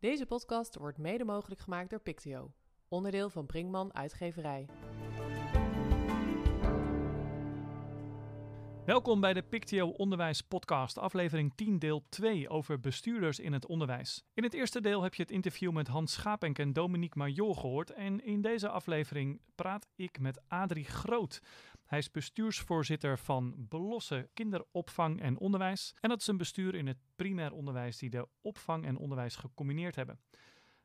Deze podcast wordt mede mogelijk gemaakt door Pictio, onderdeel van Brinkman Uitgeverij. Welkom bij de Pictio Onderwijs Podcast, aflevering 10, deel 2 over bestuurders in het onderwijs. In het eerste deel heb je het interview met Hans Schapenk en Dominique Major gehoord. En in deze aflevering praat ik met Adrie Groot. Hij is bestuursvoorzitter van Belossen Kinderopvang en Onderwijs. En dat is een bestuur in het primair onderwijs die de opvang en onderwijs gecombineerd hebben.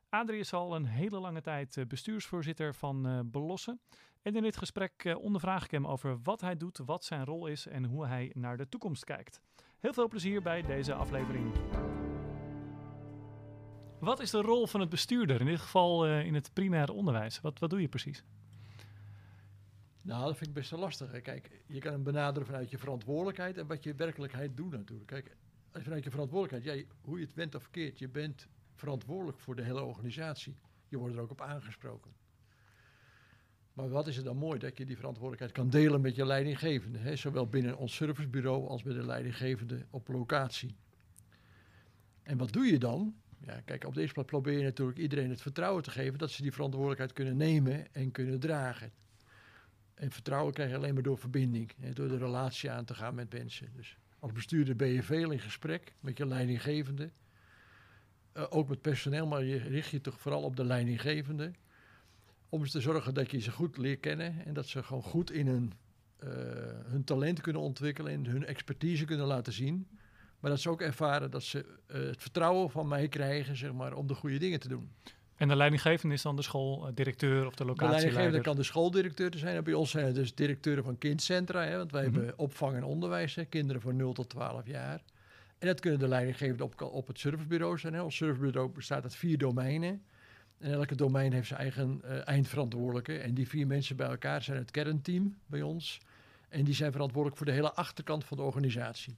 Adrie is al een hele lange tijd eh, bestuursvoorzitter van uh, Belossen. En in dit gesprek uh, ondervraag ik hem over wat hij doet, wat zijn rol is en hoe hij naar de toekomst kijkt. Heel veel plezier bij deze aflevering. Wat is de rol van het bestuurder, in dit geval in het primair onderwijs? Wat, wat doe je precies? Nou, dat vind ik best wel lastig. Kijk, je kan hem benaderen vanuit je verantwoordelijkheid en wat je werkelijkheid doet natuurlijk. Kijk, vanuit je verantwoordelijkheid, ja, hoe je het bent of verkeerd, je bent verantwoordelijk voor de hele organisatie. Je wordt er ook op aangesproken. Maar wat is het dan mooi dat je die verantwoordelijkheid kan delen met je leidinggevende. Hè? Zowel binnen ons servicebureau als met de leidinggevende op locatie. En wat doe je dan? Ja, kijk, op deze plaats probeer je natuurlijk iedereen het vertrouwen te geven dat ze die verantwoordelijkheid kunnen nemen en kunnen dragen. En vertrouwen krijg je alleen maar door verbinding, hè, door de relatie aan te gaan met mensen. Dus als bestuurder ben je veel in gesprek met je leidinggevende. Uh, ook met personeel, maar je richt je toch vooral op de leidinggevende. Om te zorgen dat je ze goed leert kennen en dat ze gewoon goed in hun, uh, hun talent kunnen ontwikkelen en hun expertise kunnen laten zien. Maar dat ze ook ervaren dat ze uh, het vertrouwen van mij krijgen zeg maar, om de goede dingen te doen. En de leidinggevende is dan de schooldirecteur of de locatieleider? De leidinggevende kan de schooldirecteur zijn. Bij ons zijn het dus directeuren van kindcentra. Hè, want wij mm -hmm. hebben opvang en onderwijs, hè, kinderen van 0 tot 12 jaar. En dat kunnen de leidinggevenden op, op het servicebureau zijn. Hè. Ons servicebureau bestaat uit vier domeinen. En elke domein heeft zijn eigen uh, eindverantwoordelijke. En die vier mensen bij elkaar zijn het kernteam bij ons. En die zijn verantwoordelijk voor de hele achterkant van de organisatie.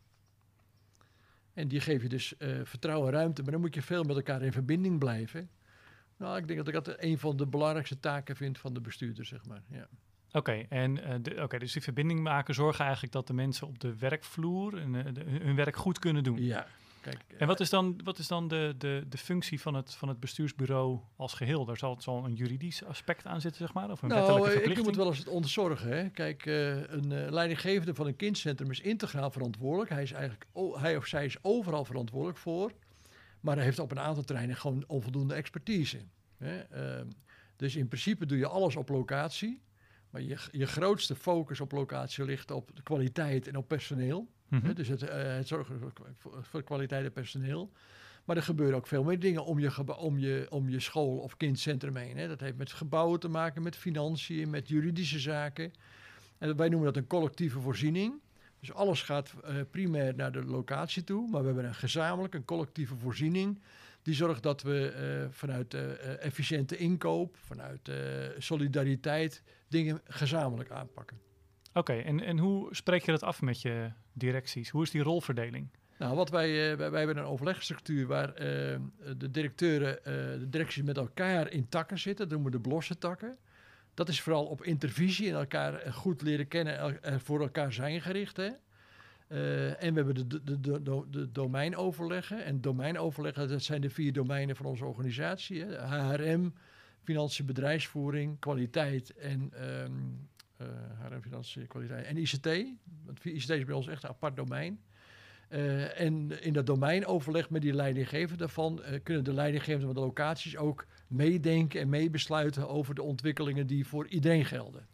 En die geef je dus uh, vertrouwen en ruimte. Maar dan moet je veel met elkaar in verbinding blijven. Nou, ik denk dat ik dat een van de belangrijkste taken vind van de bestuurder, zeg maar. Ja. Oké, okay, en uh, okay, dus die verbinding maken zorgen eigenlijk dat de mensen op de werkvloer en, uh, de, hun werk goed kunnen doen. Ja. Kijk, en wat is dan, wat is dan de, de, de functie van het, van het bestuursbureau als geheel? Daar zal, zal een juridisch aspect aan zitten, zeg maar? Of een nou, wettelijke verplichting? ik noem het wel eens het ontzorgen. Hè? Kijk, een leidinggevende van een kindcentrum is integraal verantwoordelijk. Hij, is eigenlijk, oh, hij of zij is overal verantwoordelijk voor. Maar hij heeft op een aantal terreinen gewoon onvoldoende expertise. Hè? Uh, dus in principe doe je alles op locatie. Maar je, je grootste focus op locatie ligt op de kwaliteit en op personeel. Mm -hmm. Dus het, uh, het zorgen voor, voor kwaliteit en personeel. Maar er gebeuren ook veel meer dingen om je, om je, om je school of kindcentrum heen. Hè. Dat heeft met gebouwen te maken, met financiën, met juridische zaken. En wij noemen dat een collectieve voorziening. Dus alles gaat uh, primair naar de locatie toe. Maar we hebben een gezamenlijk, een collectieve voorziening. Die zorgt dat we uh, vanuit uh, efficiënte inkoop, vanuit solidariteit, dingen gezamenlijk aanpakken. Oké, okay, en, en hoe spreek je dat af met je directies? Hoe is die rolverdeling? Nou, wat wij, wij, wij hebben een overlegstructuur waar de directeuren, de directies met elkaar in takken zitten. Dat noemen we de blosse takken. Dat is vooral op intervisie en elkaar goed leren kennen en voor elkaar zijn gericht. Hè? en we hebben de, de, de, de, domeinoverleggen. En domeinoverleggen, dat zijn de vier domeinen van onze organisatie. Hè? HRM, financiën, bedrijfsvoering, kwaliteit en... HRM Financiën, kwaliteit en ICT. Want ICT is bij ons echt een apart domein. Uh, en in dat domeinoverleg met die leidinggevenden daarvan uh, kunnen de leidinggevenden van de locaties ook meedenken en meebesluiten over de ontwikkelingen die voor iedereen gelden.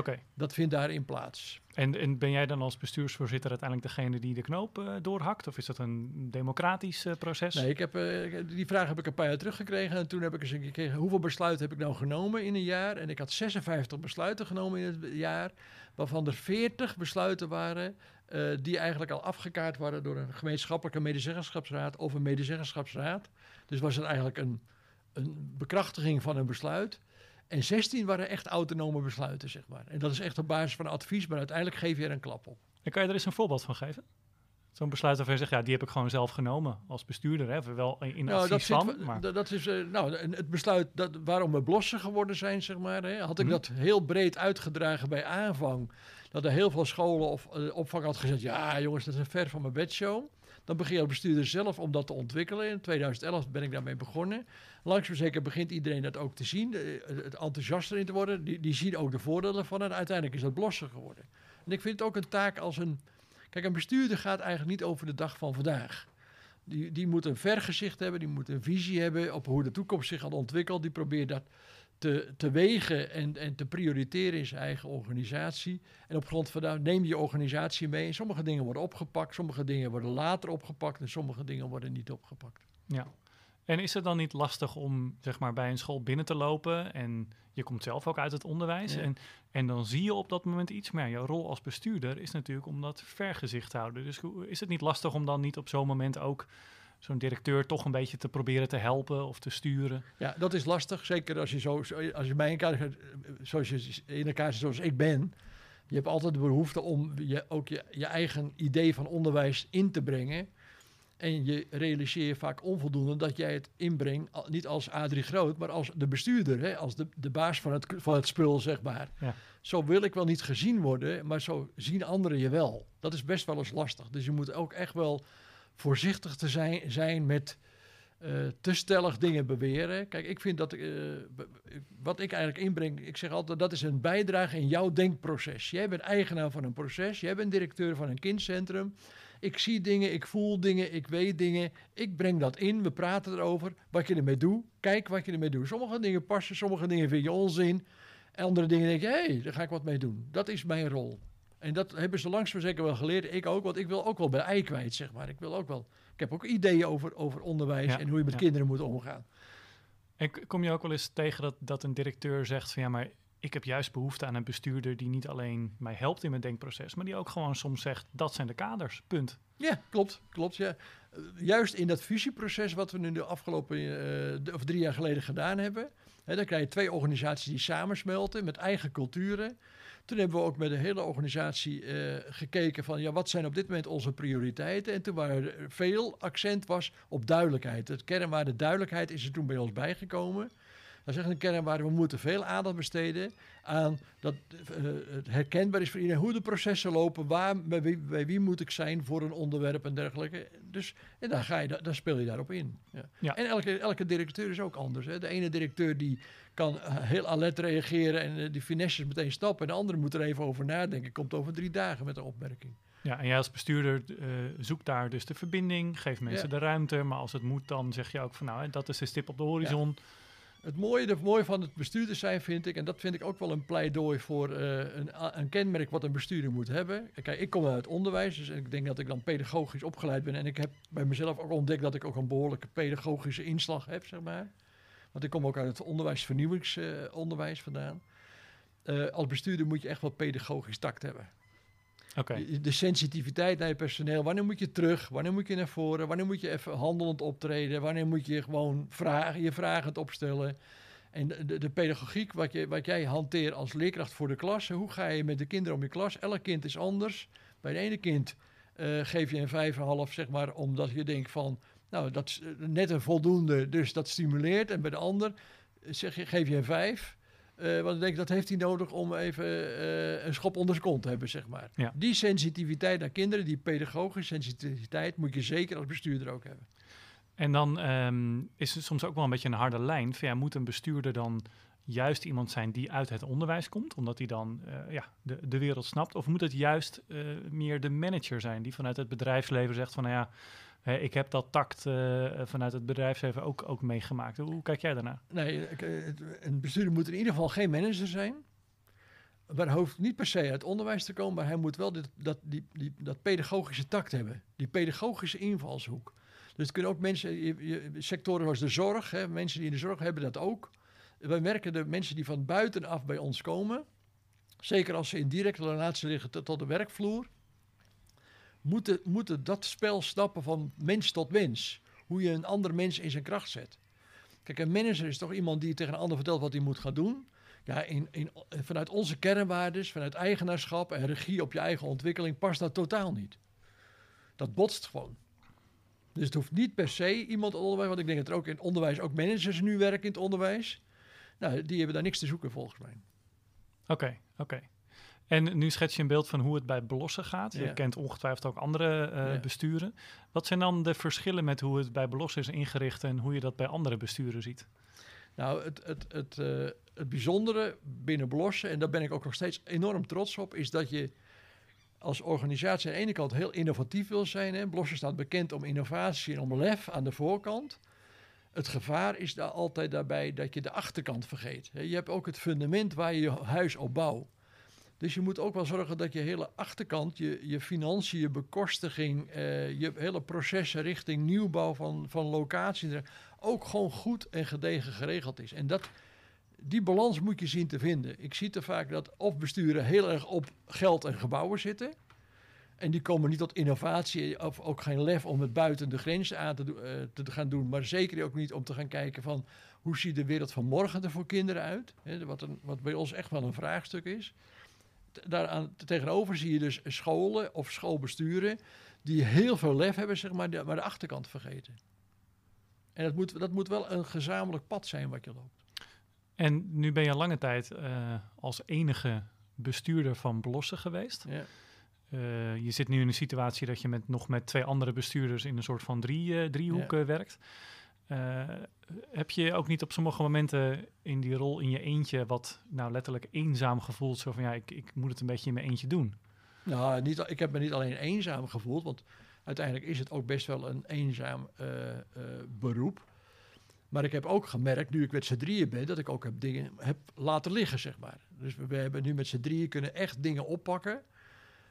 Oké. Okay. Dat vindt daarin plaats. En, en, ben jij dan als bestuursvoorzitter uiteindelijk degene die de knoop uh, doorhakt? Of is dat een democratisch uh, proces? Nee, ik heb, uh, die vraag heb ik een paar jaar teruggekregen. En toen heb ik eens gekregen, hoeveel besluiten heb ik nou genomen in een jaar? En ik had 56 besluiten genomen in het jaar. Waarvan er 40 besluiten waren die eigenlijk al afgekaart waren door een gemeenschappelijke medezeggenschapsraad of een medezeggenschapsraad. Dus was het eigenlijk een, een bekrachtiging van een besluit. En 16 waren echt autonome besluiten, zeg maar. En dat is echt op basis van advies, maar uiteindelijk geef je er een klap op. En kan je er eens een voorbeeld van geven? Zo'n besluit waarvan je zegt, ja, die heb ik gewoon zelf genomen als bestuurder. Hè? Wel in nou, advies dat van. Zit, maar... dat is, uh, nou, het besluit dat, waarom we blossen geworden zijn, zeg maar. Hè, had ik Mhm. dat heel breed uitgedragen bij aanvang. Dat er heel veel scholen of uh, opvang had gezegd, ja jongens, dat is een ver van mijn bedshow. Dan begin je als bestuurder zelf om dat te ontwikkelen. In 2011 ben ik daarmee begonnen. Langzaam zeker begint iedereen dat ook te zien, eh, het enthousiaster in te worden. Die, die zien ook de voordelen van en uiteindelijk is dat blosser geworden. En ik vind het ook een taak als een... Kijk, een bestuurder gaat eigenlijk niet over de dag van vandaag. Die, die moet een vergezicht hebben, die moet een visie hebben op hoe de toekomst zich gaat ontwikkelen. Die probeert dat te, te wegen en, en te prioriteren in zijn eigen organisatie. En op grond van daar neem je organisatie mee. En sommige dingen worden opgepakt, sommige dingen worden later opgepakt en sommige dingen worden niet opgepakt. Ja. En is het dan niet lastig om zeg maar, bij een school binnen te lopen en je komt zelf ook uit het onderwijs en, en dan zie je op dat moment iets, maar jouw rol als bestuurder is natuurlijk om dat vergezicht te houden. Dus is het niet lastig om dan niet op zo'n moment ook zo'n directeur toch een beetje te proberen te helpen of te sturen? Ja, dat is lastig. Zeker als je, zo, als je mij in elkaar, zoals je in elkaar zoals ik ben. Je hebt altijd de behoefte om je, ook je, je eigen idee van onderwijs in te brengen. En je realiseer je vaak onvoldoende dat jij het inbrengt, niet als Adrie Groot, maar als de bestuurder, hè, als de, de baas van het, van het spul, zeg maar. Ja. Zo wil ik wel niet gezien worden, maar zo zien anderen je wel. Dat is best wel eens lastig. Dus je moet ook echt wel voorzichtig te zijn, zijn met uh, te stellig dingen beweren. Kijk, ik vind dat, uh, wat ik eigenlijk inbreng, ik zeg altijd, dat is een bijdrage in jouw denkproces. Jij bent eigenaar van een proces, jij bent directeur van een kindcentrum. Ik zie dingen, ik voel dingen, ik weet dingen. Ik breng dat in, we praten erover, wat je ermee doet. Kijk wat je ermee doet. Sommige dingen passen, sommige dingen vind je onzin. Andere dingen denk je, hé, hey, daar ga ik wat mee doen. Dat is mijn rol. En dat hebben ze langs zeker wel geleerd. Ik ook, want ik wil ook wel bij ei kwijt, zeg maar. Ik wil ook wel. Ik heb ook ideeën over, over onderwijs en hoe je met kinderen moet omgaan. En kom je ook wel eens tegen dat, dat een directeur zegt van ja, maar ik heb juist behoefte aan een bestuurder die niet alleen mij helpt in mijn denkproces, maar die ook gewoon soms zegt dat zijn de kaders, punt. Ja, klopt, klopt. Ja. Juist in dat fusieproces wat we nu de afgelopen uh, of drie jaar geleden gedaan hebben, hè, dan krijg je twee organisaties die samensmelten met eigen culturen. Toen hebben we ook met de hele organisatie uh, gekeken van ja, wat zijn op dit moment onze prioriteiten. En toen er veel accent was op duidelijkheid. Het kernwaarde duidelijkheid is er toen bij ons bijgekomen. Is echt een kernwaarde. We moeten veel aandacht besteden aan dat uh, het herkenbaar is voor iedereen hoe de processen lopen, waar, bij wie, bij wie, moet ik zijn voor een onderwerp en dergelijke. Dus en daar, ga je, daar speel je daarop in. Ja. ja. En elke, elke directeur is ook anders. Hè. De ene directeur die kan eh, heel alert reageren en uh, die finesses meteen stappen. En de andere moet er even over nadenken. Komt over drie dagen met een opmerking. Ja, en jij als bestuurder uh, zoekt daar dus de verbinding, geeft mensen de ruimte. Maar als het moet, dan zeg je ook van nou, dat is de stip op de horizon. Ja. Het mooie, de mooie van het bestuurder zijn vind ik, en dat vind ik ook wel een pleidooi voor uh, een, een, kenmerk wat een bestuurder moet hebben. Kijk, ik kom uit het onderwijs, dus ik denk dat ik dan pedagogisch opgeleid ben. En ik heb bij mezelf ook ontdekt dat ik ook een behoorlijke pedagogische inslag heb, zeg maar. Want ik kom ook uit het onderwijsvernieuwingsonderwijs uh, vandaan. Uh, als bestuurder moet je echt wel pedagogisch tact hebben. De sensitiviteit naar je personeel. Wanneer moet je terug? Wanneer moet je naar voren? Wanneer moet je even handelend optreden? Wanneer moet je gewoon vragen, je vragend opstellen? En de, de, pedagogiek, wat, je, wat jij hanteert als leerkracht voor de klas. Hoe ga je met de kinderen om je klas? Elk kind is anders. Bij het ene kind uh, geef je een vijf en half, zeg maar, omdat je denkt van... Nou, dat is net een voldoende, dus dat stimuleert. En bij de ander zeg je, geef je een vijf. Uh, want ik denk dat heeft hij nodig om even uh, een schop onder zijn kont te hebben, zeg maar. Ja. Die sensitiviteit naar kinderen, die pedagogische sensitiviteit, moet je zeker als bestuurder ook hebben. En dan um, is het soms ook wel een beetje een harde lijn. Van, ja, moet een bestuurder dan juist iemand zijn die uit het onderwijs komt, omdat hij dan uh, ja, de, de wereld snapt? Of moet het juist meer de manager zijn die vanuit het bedrijfsleven zegt van, nou ja, ik heb dat tact uh, vanuit het bedrijfsleven ook, ook meegemaakt. Hoe kijk jij daarnaar? Nee, een bestuurder moet in ieder geval geen manager zijn. Maar hij hoeft niet per se uit onderwijs te komen, maar hij moet wel dit, dat, die, die, dat pedagogische tact hebben. Die pedagogische invalshoek. Dus het kunnen ook mensen, sectoren zoals de zorg, hè, mensen die in de zorg hebben dat ook. Wij merken de mensen die van buitenaf bij ons komen, zeker als ze in directe relatie liggen tot de werkvloer, moeten, moeten dat spel snappen van mens tot mens. Hoe je een ander mens in zijn kracht zet. Kijk, een manager is toch iemand die tegen een ander vertelt wat hij moet gaan doen. Ja, in, in, vanuit onze kernwaardes, vanuit eigenaarschap en regie op je eigen ontwikkeling past dat totaal niet. Dat botst gewoon. Dus het hoeft niet per se iemand onderwijs, want ik denk dat er ook in onderwijs ook managers nu werken in het onderwijs. Nou, die hebben daar niks te zoeken volgens mij. Oké, oké. En nu schets je een beeld van hoe het bij Belossen gaat. Je Ja. kent ongetwijfeld ook andere eh, Ja. besturen. Wat zijn dan de verschillen met hoe het bij Belossen is ingericht en hoe je dat bij andere besturen ziet? Nou, het, het, het, eh, het bijzondere binnen Blossen, en daar ben ik ook nog steeds enorm trots op, is dat je als organisatie aan de ene kant heel innovatief wil zijn. Hè. Blossen staat bekend om innovatie en om lef aan de voorkant. Het gevaar is daar altijd daarbij dat je de achterkant vergeet. Je hebt ook het fundament waar je je huis op bouwt. Dus je moet ook wel zorgen dat je hele achterkant, je, je financiën, je bekostiging, eh, je hele processen richting nieuwbouw van, van locaties, ook gewoon goed en gedegen geregeld is. En dat, die balans moet je zien te vinden. Ik zie te vaak dat of besturen heel erg op geld en gebouwen zitten. En die komen niet tot innovatie of ook geen lef om het buiten de grenzen aan te, eh, te gaan doen. Maar zeker ook niet om te gaan kijken van hoe ziet de wereld van morgen er voor kinderen uit. Wat, een, wat bij ons echt wel een vraagstuk is. Daaraan tegenover zie je dus scholen of schoolbesturen die heel veel lef hebben, zeg maar, de- maar de achterkant vergeten. En dat moet, dat moet wel een gezamenlijk pad zijn wat je loopt. En nu ben je lange tijd eh, als enige bestuurder van Belossen geweest. Ja. Eh, je zit nu in een situatie dat je met, nog met twee andere bestuurders in een soort van drie, eh, driehoek eh, werkt. Eh, heb je ook niet op sommige momenten in die rol in je eentje wat nou letterlijk eenzaam gevoeld? Zo van ja, ik, ik moet het een beetje in mijn eentje doen. Nou, niet, ik heb me niet alleen eenzaam gevoeld, want uiteindelijk is het ook best wel een eenzaam eh, eh, beroep. Maar ik heb ook gemerkt, nu ik met z'n drieën ben, dat ik ook heb dingen heb laten liggen, zeg maar. Dus we, we hebben nu met z'n drieën kunnen echt dingen oppakken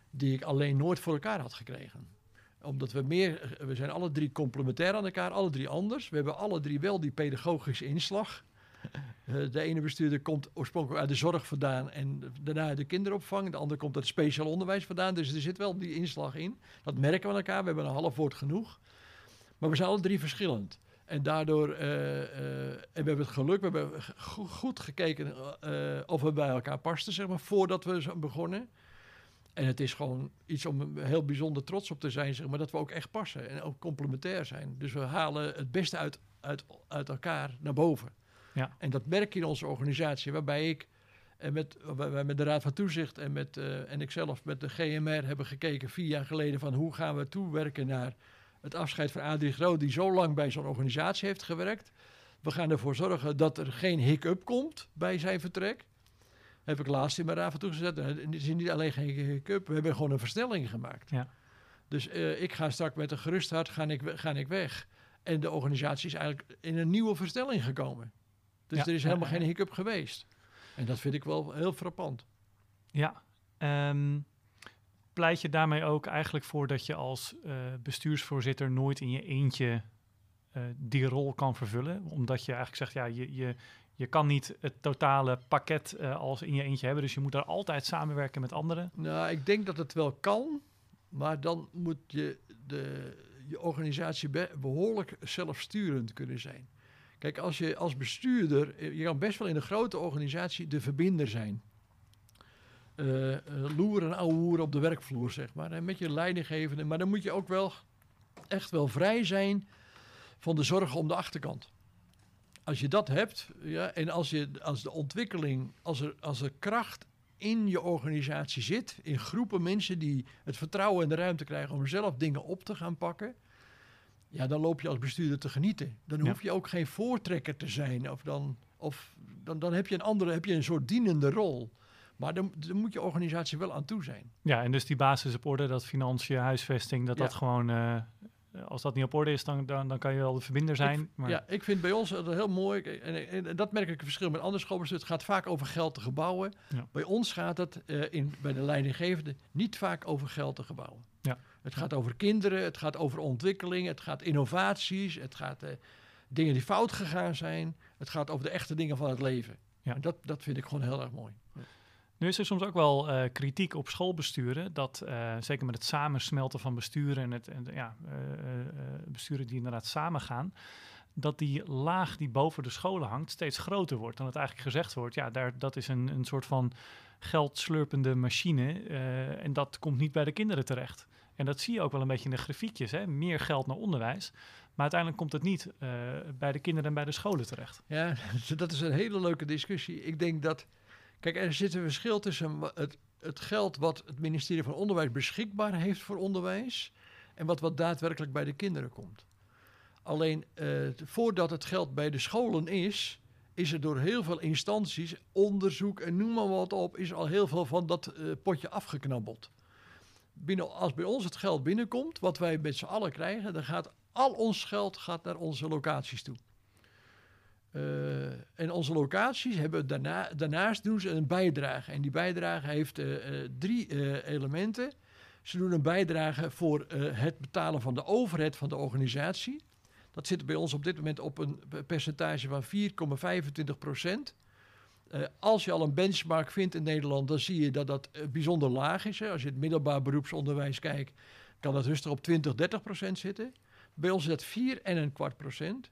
die ik alleen nooit voor elkaar had gekregen. Omdat we meer, we zijn alle drie complementair aan elkaar, alle drie anders. We hebben alle drie wel die pedagogische inslag. Eh, de ene bestuurder komt oorspronkelijk uit de zorg vandaan en daarna uit de kinderopvang. De ander komt uit het speciaal onderwijs vandaan. Dus er zit wel die inslag in. Dat merken we aan elkaar. We hebben een half woord genoeg. Maar we zijn alle drie verschillend. En daardoor, eh, en we hebben het geluk, we hebben go- goed gekeken of we bij elkaar pasten, zeg maar, voordat we zo begonnen. En het is gewoon iets om heel bijzonder trots op te zijn, zeg maar, dat we ook echt passen en ook complementair zijn. Dus we halen het beste uit, uit, uit elkaar naar boven. Ja. En dat merk je in onze organisatie, waarbij ik en met, waar wij met de Raad van Toezicht en, met, eh, en ik zelf met de GMR hebben gekeken vier jaar geleden van hoe gaan we toewerken naar het afscheid van Adrie Groot, die zo lang bij zo'n organisatie heeft gewerkt. We gaan ervoor zorgen dat er geen hiccup komt bij zijn vertrek. Heb ik laatst in mijn van toegezet. En Het is niet alleen geen hiccup, we hebben gewoon een versnelling gemaakt. Ja. Dus eh, ik ga straks met een gerust hart ga ik, we- ga ik weg. En de organisatie is eigenlijk in een nieuwe versnelling gekomen. Dus Ja, er is helemaal geen hiccup geweest. En dat vind ik wel heel frappant. Ja. ehm, pleit je daarmee ook eigenlijk voor dat je als eh, bestuursvoorzitter nooit in je eentje eh, die rol kan vervullen? Omdat je eigenlijk zegt, ja, je, je, je kan niet het totale pakket eh, als in je eentje hebben. Dus je moet daar altijd samenwerken met anderen. Nou, ik denk dat het wel kan, maar dan moet je de, je organisatie be- behoorlijk zelfsturend kunnen zijn. Kijk, als je als bestuurder, eh, je kan best wel in een grote organisatie de verbinder zijn. Eh eh, loeren en ouwehoeren op de werkvloer, zeg maar. En met je leidinggevende. Maar dan moet je ook wel echt wel vrij zijn van de zorgen om de achterkant. Als je dat hebt, ja, en als, je, als de ontwikkeling, als er, als er kracht in je organisatie zit, in groepen mensen die het vertrouwen en de ruimte krijgen om zelf dingen op te gaan pakken, ja, dan loop je als bestuurder te genieten. Dan Ja. hoef je ook geen voortrekker te zijn, of dan, of dan, dan heb je een andere, heb je een soort dienende rol. Maar dan, dan moet je organisatie wel aan toe zijn. Ja, en dus die basis op orde, dat financiën, huisvesting, dat Ja. dat gewoon... eh, als dat niet op orde is, dan, dan, dan kan je wel de verbinder zijn. maar Ja, ik vind bij ons dat heel mooi. En, en, en dat merk ik een verschil met andere schoolbestuur. Het gaat vaak over geld te gebouwen. Ja. Bij ons gaat het eh, in, bij de leidinggevende niet vaak over geld te gebouwen. Ja. Het gaat over kinderen, het gaat over ontwikkeling, het gaat innovaties, het gaat eh, dingen die fout gegaan zijn. Het gaat over de echte dingen van het leven. Ja. En dat, dat vind ik gewoon heel erg mooi. Nu is er soms ook wel eh, kritiek op schoolbesturen, dat eh, zeker met het samensmelten van besturen en het en, ja, eh, besturen die inderdaad samengaan, dat die laag die boven de scholen hangt steeds groter wordt. Dan het eigenlijk gezegd wordt, ja, daar, dat is een, een soort van geldslurpende machine en dat komt niet bij de kinderen terecht. En dat zie je ook wel een beetje in de grafiekjes, hè? meer geld naar onderwijs. Maar uiteindelijk komt het niet bij de kinderen en bij de scholen terecht. Ja, dat is een hele leuke discussie. Ik denk dat. Kijk, er zit een verschil tussen het, het geld wat het ministerie van Onderwijs beschikbaar heeft voor onderwijs en wat, wat daadwerkelijk bij de kinderen komt. Alleen eh, voordat het geld bij de scholen is, is er door heel veel instanties, onderzoek en noem maar wat op, is al heel veel van dat eh, potje afgeknabbeld. Binnen, als bij ons het geld binnenkomt, wat wij met z'n allen krijgen, dan gaat al ons geld gaat naar onze locaties toe. Uh, en onze locaties hebben daarna, daarnaast doen ze een bijdrage. En die bijdrage heeft uh, drie uh, elementen. Ze doen een bijdrage voor het betalen van de overheid van de organisatie. Dat zit bij ons op dit moment op een percentage van 4,25 procent. als je al een benchmark vindt in Nederland, dan zie je dat dat bijzonder laag is. Hè. Als je het middelbaar beroepsonderwijs kijkt, kan dat rustig op 20, 30 procent zitten. Bij ons is dat 4 en een kwart procent.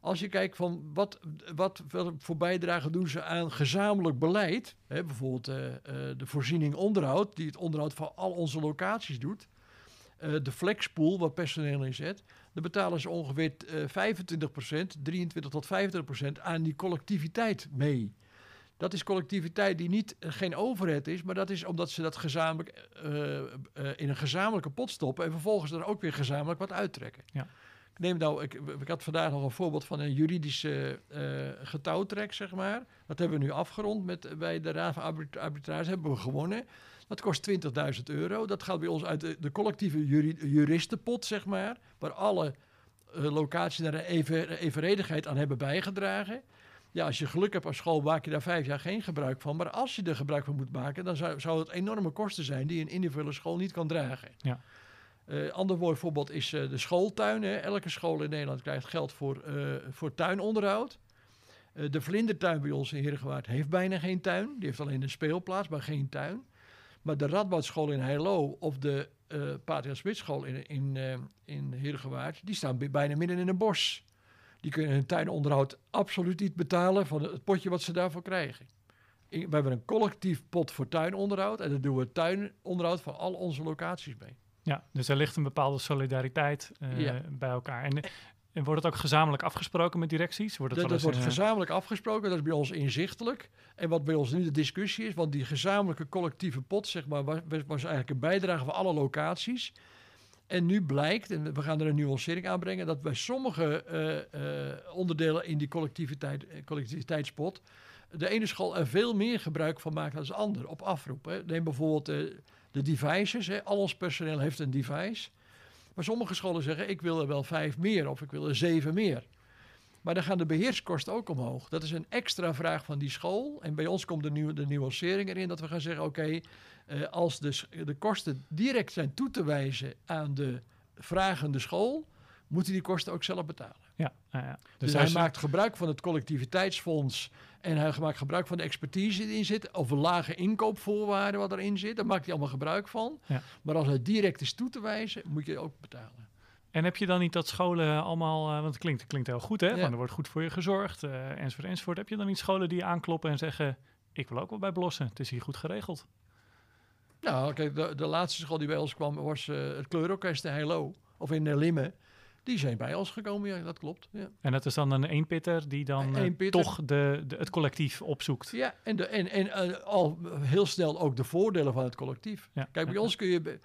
Als je kijkt van wat, wat, voor bijdrage doen ze aan gezamenlijk beleid, hè, bijvoorbeeld uh, uh, de voorziening onderhoud, die het onderhoud van al onze locaties doet, uh, de flexpool waar personeel in zit, dan betalen ze ongeveer 25%, 23 tot 25% aan die collectiviteit mee. Dat is collectiviteit die niet geen overheid is, maar dat is omdat ze dat gezamenlijk in een gezamenlijke pot stoppen en vervolgens er ook weer gezamenlijk wat uittrekken. Ja neem nou, ik, ik, had vandaag nog een voorbeeld van een juridische uh, getouwtrek, zeg maar. Dat hebben we nu afgerond met, bij de Raad van Arbitrage, hebben we gewonnen. Dat kost 20.000 euro. Dat gaat bij ons uit de, collectieve juri, juristenpot, zeg maar. Waar alle uh, locaties naar even, evenredigheid aan hebben bijgedragen. Ja, als je geluk hebt als school, maak je daar vijf jaar geen gebruik van. Maar als je er gebruik van moet maken, dan zou, zou het enorme kosten zijn die een individuele school niet kan dragen. Ja. Uh, ander voorbeeld is uh, de schooltuin. Hè. Elke school in Nederland krijgt geld voor, uh, voor tuinonderhoud. de vlindertuin bij ons in Heergewaard heeft bijna geen tuin. Die heeft alleen een speelplaats, maar geen tuin. Maar de Radboudschool in Heilo of de uh, Patria Smitschool in, in, in Heergewaard... die staan bijna midden in een bos. Die kunnen hun tuinonderhoud absoluut niet betalen... van het potje wat ze daarvoor krijgen. we hebben een collectief pot voor tuinonderhoud... en daar doen we tuinonderhoud van al onze locaties mee. Ja, dus er ligt een bepaalde solidariteit uh, ja. bij elkaar. En, en, wordt het ook gezamenlijk afgesproken met directies? Wordt het dat, dat wordt in, gezamenlijk afgesproken, dat is bij ons inzichtelijk. En wat bij ons nu de discussie is, want die gezamenlijke collectieve pot, zeg maar, was, was eigenlijk een bijdrage van alle locaties. En nu blijkt, en we gaan er een nuancering aanbrengen, dat bij sommige uh, uh, onderdelen in die collectiviteit, collectiviteitspot de ene school er veel meer gebruik van maakt dan de andere op afroep. Hè. Neem bijvoorbeeld de devices. Hè. Al ons personeel heeft een device. Maar sommige scholen zeggen, ik wil er wel vijf meer of ik wil er zeven meer. Maar dan gaan de beheerskosten ook omhoog. Dat is een extra vraag van die school. En bij ons komt de, nieuwe, de nuancering erin dat we gaan zeggen, oké, uh, als de, de kosten direct zijn toe te wijzen aan de vragende school, moeten die kosten ook zelf betalen. Ja, ja, ja. Dus, dus hij maakt gebruik van het collectiviteitsfonds en hij maakt gebruik van de expertise die erin zit, of lage inkoopvoorwaarden wat erin zit. Daar maakt hij allemaal gebruik van. Ja. Maar als hij direct is toe te wijzen, moet je ook betalen. En heb je dan niet dat scholen allemaal, uh, want het klinkt, het klinkt heel goed hè, ja. van er wordt goed voor je gezorgd, uh, enzovoort, enzovoort. Heb je dan niet scholen die aankloppen en zeggen, ik wil ook wel bij Belossen, het is hier goed geregeld? Nou, kijk, de, de laatste school die bij ons kwam was uh, het kleurorkest in Heilo, of in Limmen. Die zijn bij ons gekomen, ja, dat klopt. Ja. En dat is dan een eenpitter die dan uh, toch de, de, het collectief opzoekt. Ja, en, de, en, en uh, al heel snel ook de voordelen van het collectief. Ja. Kijk, bij ja. ons kun je...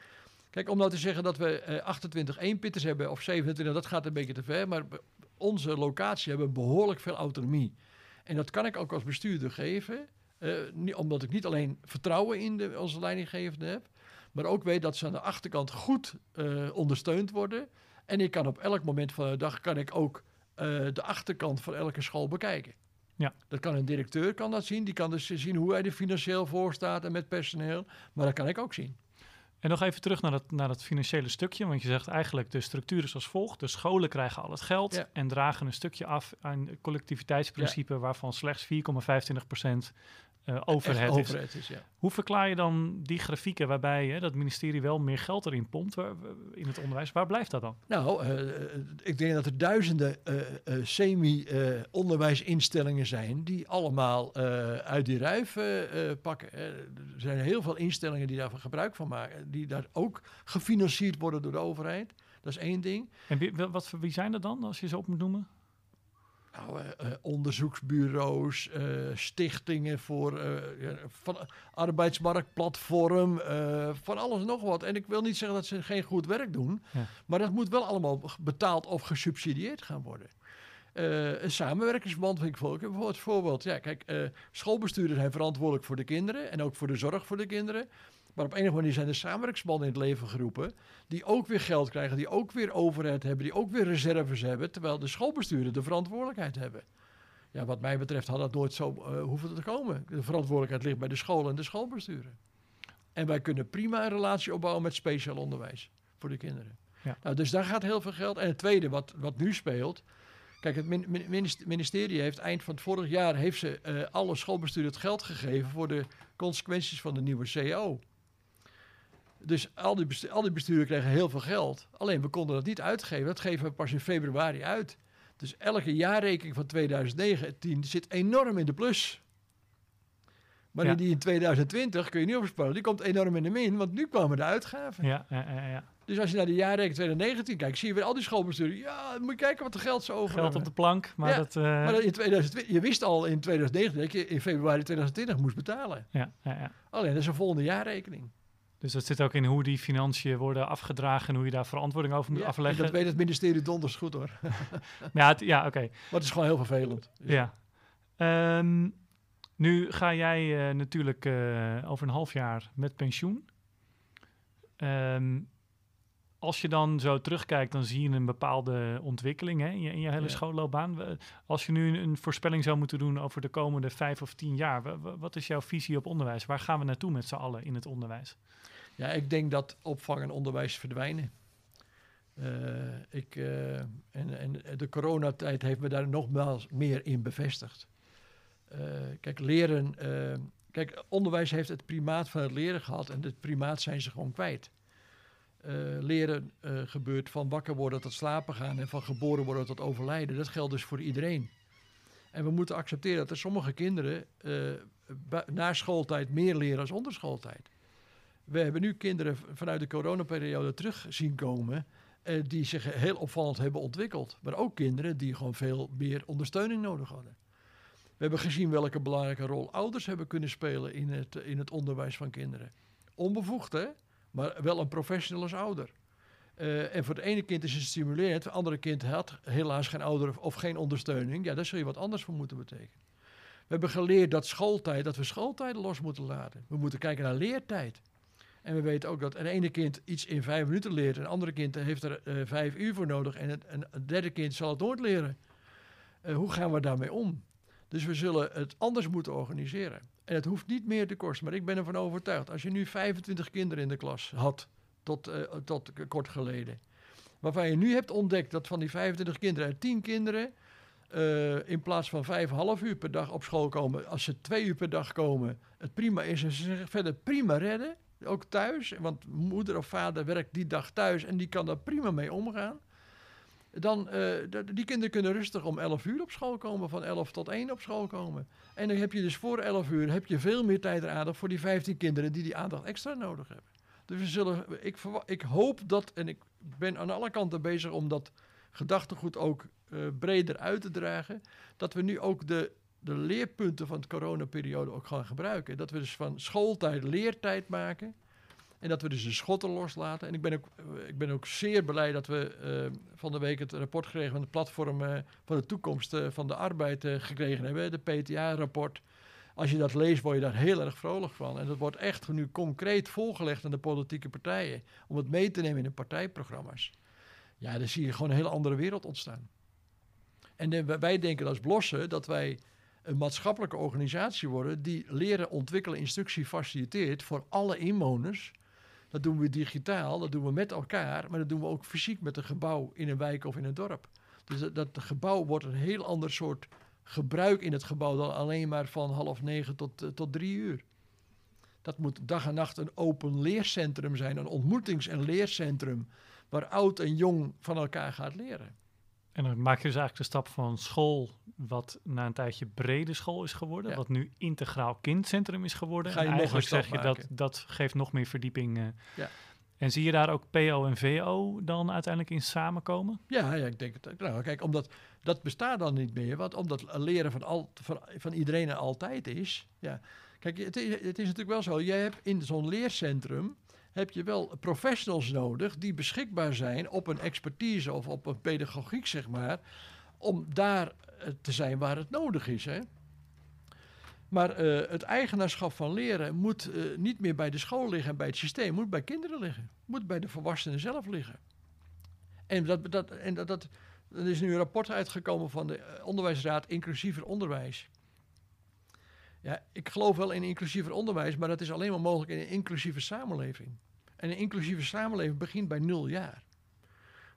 Kijk, om nou te zeggen dat we uh, 28 eenpitters hebben of 27, dat gaat een beetje te ver. Maar onze locatie hebben behoorlijk veel autonomie. En dat kan ik ook als bestuurder geven. Niet, omdat ik niet alleen vertrouwen in de, onze leidinggevende heb. Maar ook weet dat ze aan de achterkant goed ondersteund worden. En ik kan op elk moment van de dag kan ik ook uh, de achterkant van elke school bekijken. Ja. Dat kan een directeur kan dat zien. Die kan dus zien hoe hij er financieel voor staat en met personeel. Maar dat kan ik ook zien. En nog even terug naar dat, naar dat financiële stukje. Want je zegt eigenlijk de structuur is als volgt. De scholen krijgen al het geld ja. en dragen een stukje af aan collectiviteitsprincipe... Ja. waarvan slechts 4,25 procent uh, overhead, overhead is. is ja. Hoe verklaar je dan die grafieken waarbij hè, dat ministerie wel meer geld erin pompt waar, in het onderwijs? Waar blijft dat dan? Nou, uh, ik denk dat er duizenden uh, semi-onderwijsinstellingen zijn die allemaal uit die ruif pakken. er zijn heel veel instellingen die daarvan gebruik van maken, die daar ook gefinancierd worden door de overheid. Dat is één ding. En wie, wat, wie zijn er dan, als je ze op moet noemen? Nou, eh, eh, onderzoeksbureaus, eh, stichtingen voor van arbeidsmarktplatform, van alles nog wat. En ik wil niet zeggen dat ze geen goed werk doen, Ja. maar dat moet wel allemaal betaald of gesubsidieerd gaan worden. Een samenwerkingsverband vind ik bijvoorbeeld voorbeeld. Ja, kijk, schoolbestuurders zijn verantwoordelijk voor de kinderen en ook voor de zorg voor de kinderen. Maar op een of andere manier zijn er samenwerkingsverbanden in het leven geroepen. Die ook weer geld krijgen, die ook weer overheid hebben, die ook weer reserves hebben. Terwijl de schoolbesturen de verantwoordelijkheid hebben. Ja, wat mij betreft had dat nooit zo eh, hoeven te komen. De verantwoordelijkheid ligt bij de scholen en de schoolbesturen. En wij kunnen prima een relatie opbouwen met speciaal onderwijs voor de kinderen. Ja. Nou, dus daar gaat heel veel geld. En het tweede, wat, wat nu speelt. Kijk, het min- min- minist- ministerie heeft eind van het vorig jaar heeft ze eh, alle schoolbesturen het geld gegeven voor de consequenties van de nieuwe CO. Dus al die, bestu- al die besturen kregen heel veel geld. Alleen we konden dat niet uitgeven. Dat geven we pas in februari uit. Dus elke jaarrekening van 2019 zit enorm in de plus. Maar Ja. die in 2020 kun je niet oversparen. Die komt enorm in de min, want nu kwamen de uitgaven. Ja, ja, ja, ja. Dus als je naar de jaarrekening 2019 kijkt, zie je weer al die schoolbesturen. Ja, moet je kijken wat de geld ze over Geld op de plank, maar Ja, dat... eh, Maar dat in 2020, je wist al in 2019 dat je in februari 2020 moest betalen. ja, ja, ja. Alleen dat is een volgende jaarrekening. Dus dat zit ook in hoe die financiën worden afgedragen en hoe je daar verantwoording over moet Ja, en afleggen. dat weet het ministerie donders goed hoor. Ja, het- ja oké. Maar het is gewoon heel vervelend. Ja. Ehm, nu ga jij eh, natuurlijk eh, over een half jaar met pensioen. Ehm, als je dan zo terugkijkt, dan zie je een bepaalde ontwikkeling hè, in, je, in je hele Ja. schoolloopbaan. Als je nu een, voorspelling zou moeten doen over de komende vijf of tien jaar, wa- wa- wat is jouw visie op onderwijs? Waar gaan we naartoe met z'n allen in het onderwijs? Ja, ik denk dat opvang en onderwijs verdwijnen. Eh, ik, eh, en, de coronatijd heeft me daar nogmaals meer in bevestigd. Eh, kijk, leren. kijk, onderwijs heeft het primaat van het leren gehad en het primaat zijn ze gewoon kwijt. Leren gebeurt van wakker worden tot slapen gaan en van geboren worden tot overlijden. Dat geldt dus voor iedereen. En we moeten accepteren dat er sommige kinderen na schooltijd meer leren als onder schooltijd. We hebben nu kinderen vanuit de coronaperiode terug zien komen. eh, die zich heel opvallend hebben ontwikkeld. Maar ook kinderen die gewoon veel meer ondersteuning nodig hadden. We hebben gezien welke belangrijke rol ouders hebben kunnen spelen in het, in het onderwijs van kinderen. Onbevoegd, hè? Maar wel een professional als ouder. Eh, en voor het ene kind is het voor het andere kind had helaas geen ouder of, of geen ondersteuning. Ja, daar zul je wat anders voor moeten betekenen. We hebben geleerd dat schooltijd, dat we schooltijden los moeten laten. We moeten kijken naar leertijd. En we weten ook dat een ene kind iets in vijf minuten leert, een andere kind heeft er eh, vijf uur voor nodig en het, een, derde kind zal het nooit leren. Eh, hoe gaan we daarmee om? Dus we zullen het anders moeten organiseren. En het hoeft niet meer te kosten, maar ik ben ervan overtuigd. Als je nu 25 kinderen in de klas had, tot, eh, tot kort geleden, waarvan je nu hebt ontdekt dat van die 25 kinderen er 10 kinderen in plaats van 5,5 uur per dag op school komen, als ze twee uur per dag komen, het prima is en ze zich verder prima redden, ook thuis, want moeder of vader werkt die dag thuis en die kan daar prima mee omgaan. Dan, eh, die kinderen kunnen rustig om 11 uur op school komen, van 11 tot 1 op school komen. En dan heb je dus voor 11 uur heb je veel meer tijd en aandacht voor die 15 kinderen die die aandacht extra nodig hebben. Dus we zullen, ik, ik hoop dat, en ik ben aan alle kanten bezig om dat gedachtegoed ook eh, breder uit te dragen, dat we nu ook de, de leerpunten van de coronaperiode ook gaan gebruiken. Dat we dus van schooltijd leertijd maken. En dat we dus de schotten loslaten. En ik ben ook, eh, ik ben ook zeer blij dat we eh, van de week het rapport gekregen van het platform eh, van de toekomst van de arbeid gekregen hebben. De PTA-rapport. Als je dat leest, word je daar heel erg vrolijk van. En dat wordt echt nu concreet voorgelegd aan de politieke partijen. Om het mee te nemen in de partijprogramma's. Ja, dan zie je gewoon een hele andere wereld ontstaan. En wij denken als Blossen dat wij een maatschappelijke organisatie worden die leren, ontwikkelen, instructie faciliteert voor alle inwoners. Dat doen we digitaal, dat doen we met elkaar, maar dat doen we ook fysiek met een gebouw in een wijk of in een dorp. Dus dat, gebouw wordt een heel ander soort gebruik in het gebouw dan alleen maar van half negen tot, eh, tot drie uur. Dat moet dag en nacht een open leercentrum zijn, een ontmoetings- en leercentrum, waar oud en jong van elkaar gaat leren. En dan maak je dus eigenlijk de stap van school, wat na een tijdje brede school is geworden, Ja. wat nu integraal kindcentrum is geworden. Ga je en eigenlijk zeg je dat maken. dat geeft nog meer verdieping. eh. Ja. En zie je daar ook PO en VO dan uiteindelijk in samenkomen? Ja, ja ik denk het. Nou, kijk, omdat dat bestaat dan niet meer. Want omdat leren van, al, van, iedereen en altijd is. Ja. Kijk, het is, het is natuurlijk wel zo. Jij hebt in zo'n leercentrum heb je wel professionals nodig die beschikbaar zijn op een expertise of op een pedagogiek, zeg maar, om daar eh, te zijn waar het nodig is. Hè? Maar uh, het eigenaarschap van leren moet uh, niet meer bij de school liggen en bij het systeem, moet bij kinderen liggen, moet bij de volwassenen zelf liggen. En dat, dat, en dat, er is nu een rapport uitgekomen van de Onderwijsraad Inclusiever Onderwijs. Ja, ik geloof wel in inclusiever onderwijs, maar dat is alleen maar mogelijk in een inclusieve samenleving. En een inclusieve samenleving begint bij nul jaar.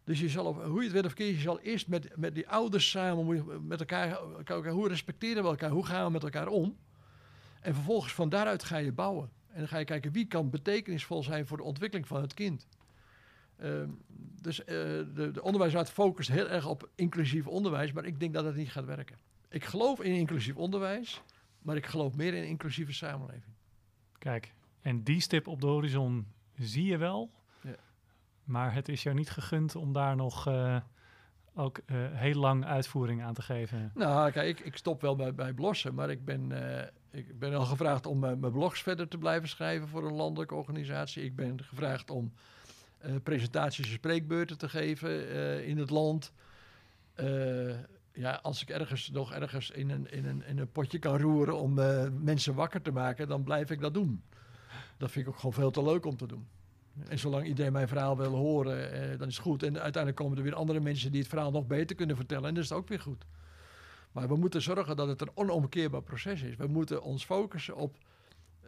Dus je zal, hoe je het weet of je zal eerst met, met die ouders samen met elkaar, elkaar, hoe respecteren we elkaar, hoe gaan we met elkaar om? En vervolgens van daaruit ga je bouwen. En dan ga je kijken wie kan betekenisvol zijn voor de ontwikkeling van het kind. Uh, dus uh, de, de onderwijsraad focust heel erg op inclusief onderwijs, maar ik denk dat het niet gaat werken. Ik geloof in inclusief onderwijs, maar ik geloof meer in inclusieve samenleving. Kijk, en die stip op de horizon zie je wel. Maar het is jou niet gegund om daar nog uh, ook uh, heel lang uitvoering aan te geven. Nou, kijk, ik, ik stop wel bij, bij Blossen, maar ik ben, uh, ik ben al gevraagd om mijn blogs verder te blijven schrijven voor een landelijke organisatie. Ik ben gevraagd om presentaties en spreekbeurten te geven in het land. ja, als ik ergens nog ergens in een, in een, in een potje kan roeren om mensen wakker te maken, dan blijf ik dat doen dat vind ik ook gewoon veel te leuk om te doen. En zolang iedereen mijn verhaal wil horen, eh, dan is het goed. En uiteindelijk komen er weer andere mensen die het verhaal nog beter kunnen vertellen. En dan is het ook weer goed. Maar we moeten zorgen dat het een onomkeerbaar proces is. We moeten ons focussen op.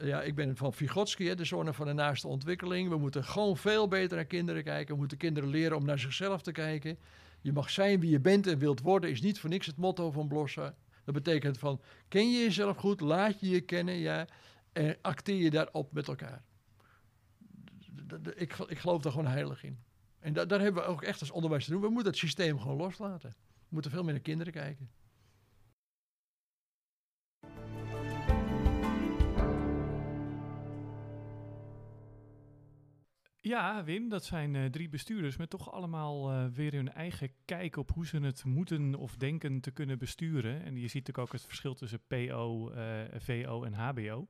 Ja, ik ben van Vygotsky, de zone van de naaste ontwikkeling. We moeten gewoon veel beter naar kinderen kijken. We moeten kinderen leren om naar zichzelf te kijken. Je mag zijn wie je bent en wilt worden, is niet voor niks het motto van Blossa. Dat betekent van, ken je jezelf goed, laat je je kennen, ja. En acteer je daarop met elkaar. Ik, ik geloof daar gewoon heilig in. En da daar hebben we ook echt als onderwijs te doen. We moeten het systeem gewoon loslaten. We moeten veel meer naar kinderen kijken. Ja, Wim, dat zijn uh, drie bestuurders met toch allemaal uh, weer hun eigen kijk op hoe ze het moeten of denken te kunnen besturen. En je ziet natuurlijk ook het verschil tussen PO, uh, VO en HBO.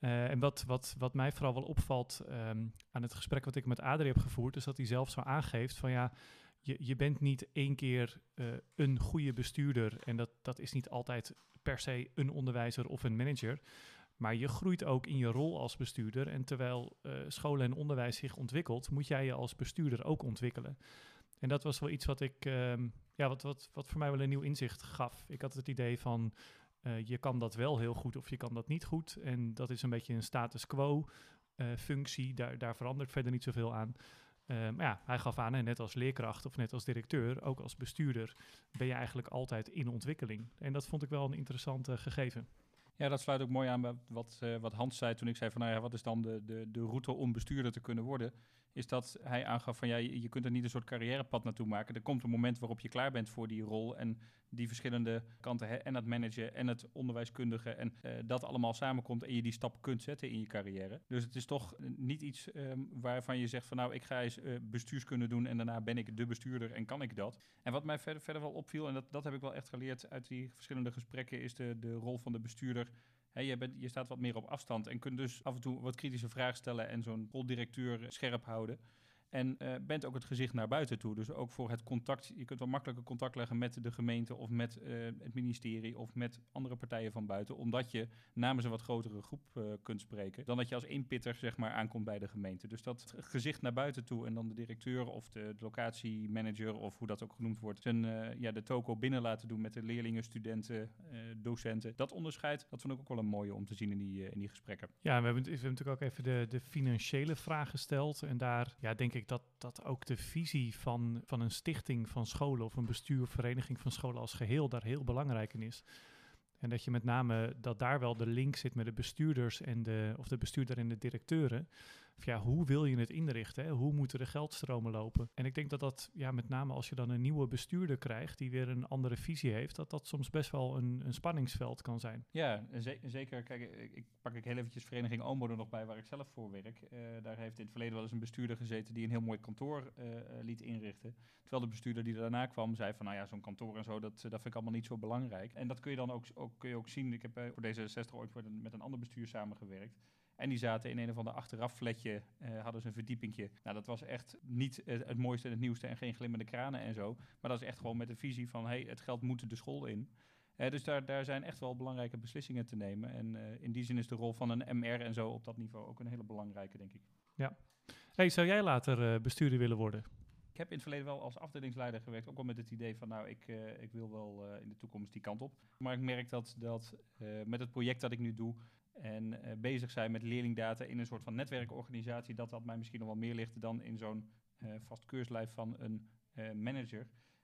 Uh, en wat, wat, wat mij vooral wel opvalt um, aan het gesprek wat ik met Adrie heb gevoerd, is dat hij zelf zo aangeeft van ja, je, je bent niet één keer uh, een goede bestuurder en dat, dat is niet altijd per se een onderwijzer of een manager. Maar je groeit ook in je rol als bestuurder. En terwijl uh, scholen en onderwijs zich ontwikkelt, moet jij je als bestuurder ook ontwikkelen. En dat was wel iets wat ik, um, ja, wat, wat, wat voor mij wel een nieuw inzicht gaf. Ik had het idee van uh, je kan dat wel heel goed of je kan dat niet goed. En dat is een beetje een status quo uh, functie. Daar, daar verandert verder niet zoveel aan. Uh, maar ja, hij gaf aan, net als leerkracht of net als directeur, ook als bestuurder, ben je eigenlijk altijd in ontwikkeling. En dat vond ik wel een interessant gegeven. Ja, dat sluit ook mooi aan bij wat, wat Hans zei toen ik zei van nou ja, wat is dan de, de, de route om bestuurder te kunnen worden? Is dat hij aangaf van ja, je, kunt er niet een soort carrièrepad naartoe maken. Er komt een moment waarop je klaar bent voor die rol en die verschillende kanten hè, en het managen en het onderwijskundige en uh, dat allemaal samenkomt en je die stap kunt zetten in je carrière. Dus het is toch niet iets um, waarvan je zegt van nou ik ga eens uh, bestuurskunde doen en daarna ben ik de bestuurder en kan ik dat. En wat mij verder, verder wel opviel en dat, dat heb ik wel echt geleerd uit die verschillende gesprekken is de, de rol van de bestuurder He, je, bent, je staat wat meer op afstand en kunt dus af en toe wat kritische vragen stellen en zo'n roldirecteur scherp houden. En uh, bent ook het gezicht naar buiten toe. Dus ook voor het contact. Je kunt wel makkelijker contact leggen met de gemeente of met uh, het ministerie of met andere partijen van buiten. Omdat je namens een wat grotere groep uh, kunt spreken. Dan dat je als eenpitter zeg maar aankomt bij de gemeente. Dus dat gezicht naar buiten toe en dan de directeur of de, de locatiemanager of hoe dat ook genoemd wordt. Zijn, ja, de toko binnen laten doen met de leerlingen, studenten, docenten. Dat onderscheid, dat vond ik ook wel een mooie om te zien in die, in die gesprekken. Ja, we hebben, we hebben natuurlijk ook even de, de financiële vraag gesteld. En daar ja, denk ik dat, dat ook de visie van, van een stichting van scholen of een bestuur, vereniging van scholen als geheel daar heel belangrijk in is. En dat je met name dat daar wel de link zit met de bestuurders en de, of de bestuurder en de directeuren. Ja, hoe wil je het inrichten? Hè? Hoe moeten de geldstromen lopen? En ik denk dat dat, ja, met name als je dan een nieuwe bestuurder krijgt die weer een andere visie heeft, dat dat soms best wel een, een spanningsveld kan zijn. Ja, ze zeker. Kijk, ik, pak ik heel eventjes Vereniging Omo er nog bij, waar ik zelf voor werk. Uh, daar heeft in het verleden wel eens een bestuurder gezeten die een heel mooi kantoor uh, liet inrichten. Terwijl de bestuurder die daarna kwam zei van, nou ja, zo'n kantoor en zo, dat, dat vind ik allemaal niet zo belangrijk. En dat kun je dan ook, ook, kun je ook zien. Ik heb voor deze 60 ooit met een ander bestuur samengewerkt. En die zaten in een of ander achteraf flatje, uh, hadden ze een verdiepingje. Nou, dat was echt niet het mooiste en het nieuwste en geen glimmende kranen en zo. Maar dat is echt gewoon met de visie van, hey, het geld moet de school in. Uh, dus daar, daar zijn echt wel belangrijke beslissingen te nemen. En in die zin is de rol van een MR en zo op dat niveau ook een hele belangrijke, denk ik. Ja. Hey, zou jij later bestuurder willen worden? Ik heb in het verleden wel als afdelingsleider gewerkt, ook wel met het idee van, nou, ik, ik wil wel in de toekomst die kant op. Maar ik merk dat, dat met het project dat ik nu doe, en uh, bezig zijn met leerlingdata in een soort van netwerkorganisatie, dat dat mij misschien nog wel meer ligt dan in zo'n uh, vast keurslijf van een uh, manager.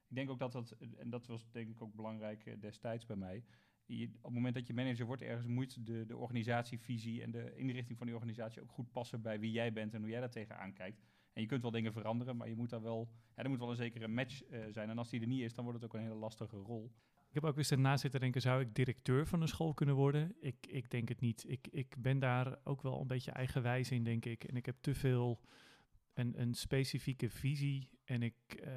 Ik denk ook dat dat, en dat was denk ik ook belangrijk destijds bij mij, op het moment dat je manager wordt ergens, moet de, de organisatievisie en de inrichting van die organisatie ook goed passen bij wie jij bent en hoe jij daar tegenaan kijkt. En je kunt wel dingen veranderen, maar je moet daar wel, er moet wel een zekere match zijn. En als die er niet is, dan wordt het ook een hele lastige rol. Ik heb ook eens erna zitten denken, zou ik directeur van een school kunnen worden? Ik, ik denk het niet. Ik, ik ben daar ook wel een beetje eigenwijs in, denk ik. En ik heb te veel een, een specifieke visie. En ik, uh,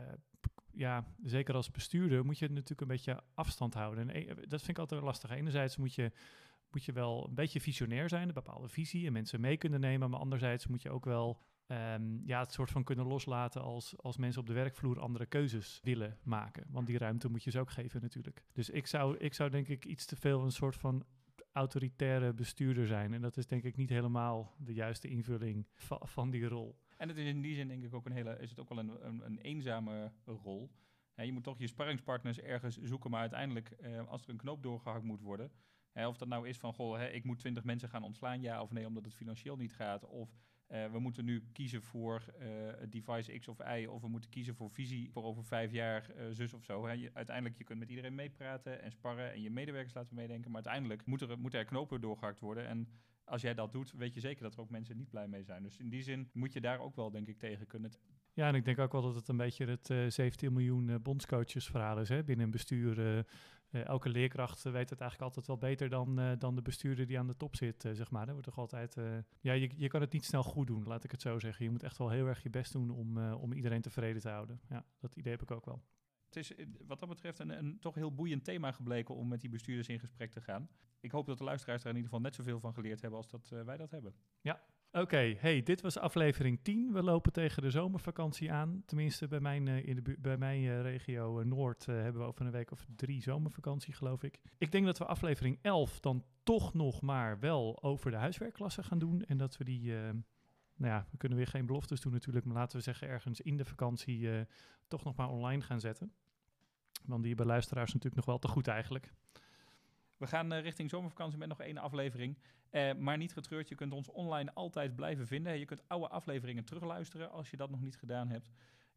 ja, zeker als bestuurder moet je natuurlijk een beetje afstand houden. En dat vind ik altijd lastig. Enerzijds moet je, moet je wel een beetje visionair zijn, een bepaalde visie en mensen mee kunnen nemen. Maar anderzijds moet je ook wel um, ja, het soort van kunnen loslaten als, als mensen op de werkvloer andere keuzes willen maken. Want die ruimte moet je ze ook geven natuurlijk. Dus ik zou, ik zou denk ik iets te veel een soort van autoritaire bestuurder zijn. En dat is denk ik niet helemaal de juiste invulling va van die rol. En het is in die zin denk ik ook een hele, is het ook wel een, een, een eenzame rol. Ja, je moet toch je sparringspartners ergens zoeken, maar uiteindelijk, eh, als er een knoop doorgehakt moet worden, hè, of dat nou is van, goh, hè, ik moet twintig mensen gaan ontslaan, ja of nee, omdat het financieel niet gaat, of uh, we moeten nu kiezen voor uh, device X of Y, of we moeten kiezen voor visie voor over vijf jaar, uh, zus of zo. Hè. Je, uiteindelijk, je kunt met iedereen meepraten en sparren en je medewerkers laten meedenken, maar uiteindelijk moeten er, moet er knopen doorgehakt worden. En als jij dat doet, weet je zeker dat er ook mensen niet blij mee zijn. Dus in die zin moet je daar ook wel, denk ik, tegen kunnen. Ja, en ik denk ook wel dat het een beetje het uh, 17 miljoen uh, bondscoaches verhaal is hè, binnen een bestuur. Elke leerkracht weet het eigenlijk altijd wel beter dan, dan de bestuurder die aan de top zit, zeg maar. Er wordt toch altijd... ja, je, je kan het niet snel goed doen, laat ik het zo zeggen. Je moet echt wel heel erg je best doen om, om iedereen tevreden te houden. Ja, dat idee heb ik ook wel. Het is wat dat betreft een, een toch heel boeiend thema gebleken om met die bestuurders in gesprek te gaan. Ik hoop dat de luisteraars er in ieder geval net zoveel van geleerd hebben als dat wij dat hebben. Ja, Oké, hey, dit was aflevering 10. We lopen tegen de zomervakantie aan. Tenminste, bij mijn, uh, in de bij mijn uh, regio uh, Noord hebben we over een week of drie zomervakantie, geloof ik. Ik denk dat we aflevering 11 dan toch nog maar wel over de huiswerkklasse gaan doen. En dat we die, nou ja, we kunnen weer geen beloftes doen natuurlijk, maar laten we zeggen ergens in de vakantie toch nog maar online gaan zetten. Want die hebben luisteraars natuurlijk nog wel te goed eigenlijk. We gaan uh, richting zomervakantie met nog één aflevering. Uh, maar niet getreurd, je kunt ons online altijd blijven vinden. Je kunt oude afleveringen terugluisteren als je dat nog niet gedaan hebt.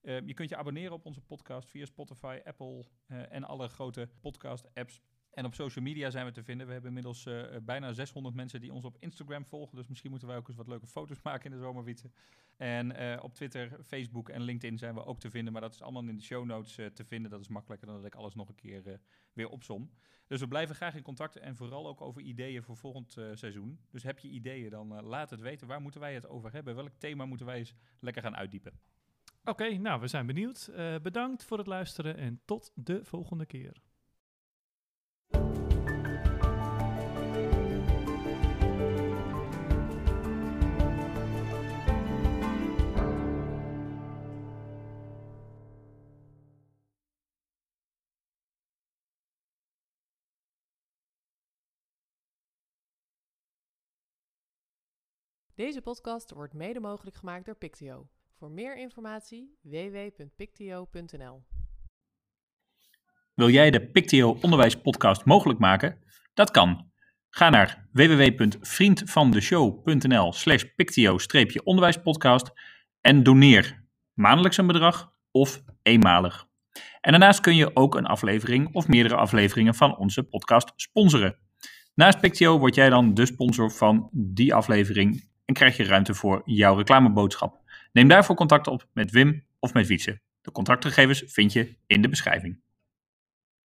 Uh, je kunt je abonneren op onze podcast via Spotify, Apple en alle grote podcast-apps. En op social media zijn we te vinden. We hebben inmiddels uh, bijna 600 mensen die ons op Instagram volgen. Dus misschien moeten wij ook eens wat leuke foto's maken in de zomerwieten. En uh, op Twitter, Facebook en LinkedIn zijn we ook te vinden. Maar dat is allemaal in de show notes te vinden. Dat is makkelijker dan dat ik alles nog een keer weer opsom. Dus we blijven graag in contact. En vooral ook over ideeën voor volgend seizoen. Dus heb je ideeën, dan laat het weten. Waar moeten wij het over hebben? Welk thema moeten wij eens lekker gaan uitdiepen? Oké, nou, we zijn benieuwd. bedankt voor het luisteren en tot de volgende keer. Deze podcast wordt mede mogelijk gemaakt door Pictio. Voor meer informatie www.pictio.nl. Wil jij de Pictio Onderwijs mogelijk maken? Dat kan. Ga naar www.vriendvandeshow.nl slash pictio-onderwijspodcast en doneer maandelijks een bedrag of eenmalig. En daarnaast kun je ook een aflevering of meerdere afleveringen van onze podcast sponsoren. Naast Pictio word jij dan de sponsor van die aflevering en krijg je ruimte voor jouw reclameboodschap. Neem daarvoor contact op met Wim of met Wietse. De contactgegevens vind je in de beschrijving.